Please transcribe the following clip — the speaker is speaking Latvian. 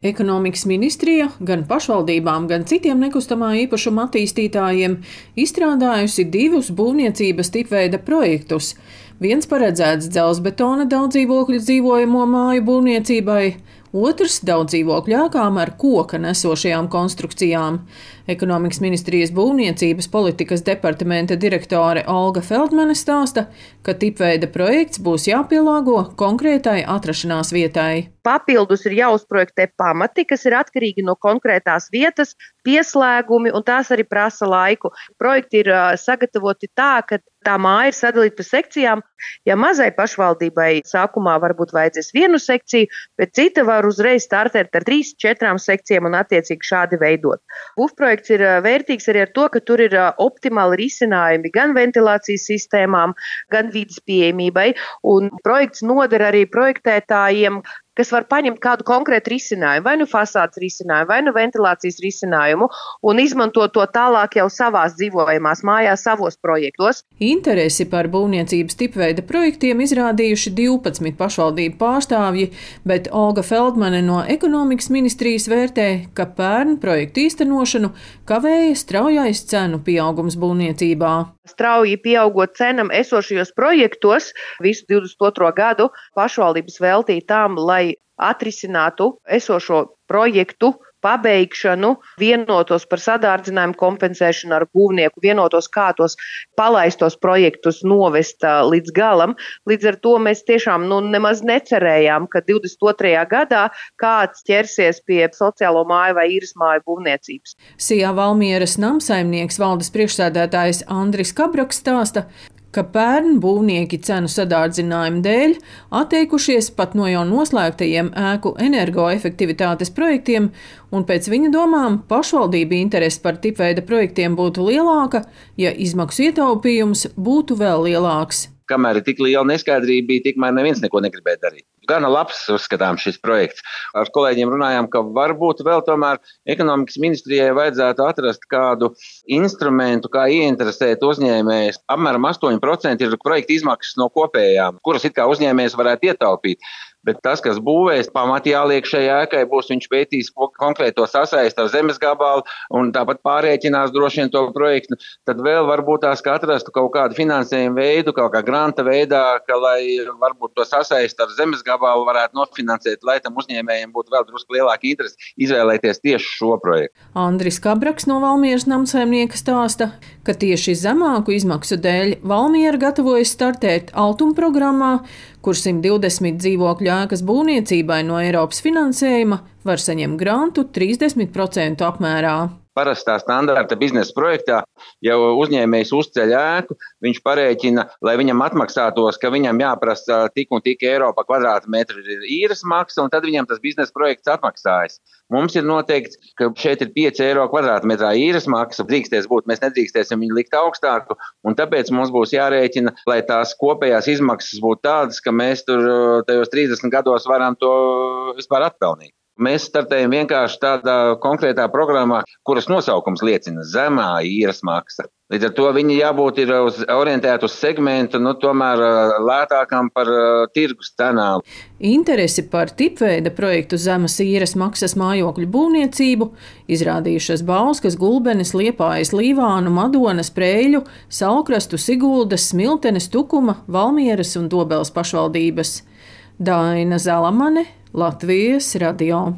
Ekonomikas ministrija gan pašvaldībām, gan citiem nekustamā īpašuma attīstītājiem izstrādājusi divus būvniecības tipveida projektus. Viens paredzēts dzelzbetona daudzdzīvokļu dzīvojamo māju būvniecībai, otrs daudz dzīvokļu ēkām ar koka nesošajām konstrukcijām. Ekonomikas ministrijas būvniecības politikas departamenta direktore Olga Feldmane stāsta, ka tipveida projekts būs jāpielāgo konkrētai atrašanās vietai. Papildus ir jāuzprojektē pamati, kas ir atkarīgi no konkrētās vietas, pieslēgumi, un tās arī prasa laiku. Projekti ir sagatavoti tā, ka tā māja ir sadalīta pa sekcijām. Ja mazai pašvaldībai sākumā varbūt vajadzēs vienu sekciju, bet cita var uzreiz startēt ar trīs, četrām sekcijām un attiecīgi šādi veidot. Būvprojekts ir vērtīgs arī ar to, ka tur ir optimāli risinājumi gan ventilācijas sistēmām, gan vidas pieejamībai, un projekts noder arī projektētājiem, kas var paņemt kādu konkrētu risinājumu, vai nu fasādes risinājumu, vai nu ventilācijas risinājumu, un izmantot to tālāk jau savās dzīvojamās mājās, savos projektos. Interesi par būvniecības tipveida projektiem izrādījuši 12 pašvaldību pārstāvji, bet Olga Feldmane no ekonomikas ministrijas vērtē, ka pērn projektu īstenošanu kavēja straujais cenu pieaugums būvniecībā. Strauji pieaugot cenam esošajos projektos, visu 22. gadu pašvaldības veltīja tām, lai atrisinātu esošo projektu pabeigšanu, vienotos par sadārdzinājumu kompensēšanu ar būvnieku, vienotos, kā tos palaistos projektus novest līdz galam. Līdz ar to mēs tiešām nu, nemaz necerējām, ka 22. gadā kāds ķersies pie sociālo māju vai īres māju būvniecības. Sijā Valmieras namsaimnieks valdes priekšsēdētājs Andris Kabraks stāsta, ka pērn būvnieki cenu sadārdzinājumu dēļ atteikušies pat no jau noslēgtajiem ēku energoefektivitātes projektiem, un pēc viņa domām pašvaldība interese par tipveida projektiem būtu lielāka, ja izmaksu ietaupījums būtu vēl lielāks. Kamēr ir tik liela neskaidrība, tikmēr neviens neko negribēja darīt. Gana labs, uzskatām, šis projekts. Ar kolēģiem runājām, ka varbūt vēl tomēr ekonomikas ministrijai vajadzētu atrast kādu instrumentu, kā ieinteresēt uzņēmējus. Apmēram 8% ir projekta izmaksas no kopējām, kuras it kā uzņēmējs varētu ietaupīt. Bet tas, kas būvēs, pamatā jāliek šai ēkai, būs viņš pētījis konkrēto sasaisti ar zemes gabalu un tāpat pārrēķinās droši vien to projektu. Tad vēl varbūt tās atrastu kaut kādu finansējumu veidu, kaut kā granta veidā, ka, lai varbūt to sasaisti ar zemes gabalu varētu nofinansēt, lai tam uzņēmējiem būtu vēl drusku lielāka interese izvēlēties tieši šo projektu. Andris Kabraks no Valmieras namsaimnieka stāsta, ka tieši zemāku izmaksu dēļ Valmiera gatavojas startēt Altuma programmā, kur 120 dzīvokļu ēkas būvniecībai no Eiropas finansējuma var saņemt grantu 30% apmērā parastā standarta biznesa projektā jau uzņēmējs uzceļ ēku, viņš parēķina, lai viņam atmaksātos, ka viņam jāprasa tik un tik eiro par kvadrātmetru īres maksa, un tad viņam tas biznesa projekts atmaksājas. Mums ir noteikts, ka šeit ir 5 eiro kvadrātmetrā īres maksa, drīksties būt, mēs nedrīkstēsim viņu likt augstāku, tāpēc mums būs jārēķina, lai tās kopējās izmaksas būtu tādas, ka mēs tur tajos 30 gados varam to vispār atpelnīt. Mēs startējam vienkārši tādā konkrētā programmā, kuras nosaukums liecina zemā īres maksa. Līdz ar to viņi jābūt uz, orientēti uz segmentu, nu, tomēr lētākam par uh, tirgus cenām. Interesi par tipveida projektu zemes īres maksas mājokļu būvniecību izrādījušas Bauskas, Gulbenes, Liepājas, Līvānu, Madonas, Prēļu, Salkrastu, Siguldas, Smiltenes, Tukuma, Valmieras un Dobels pašvaldības. Daina Zalamane, Latvijas radio.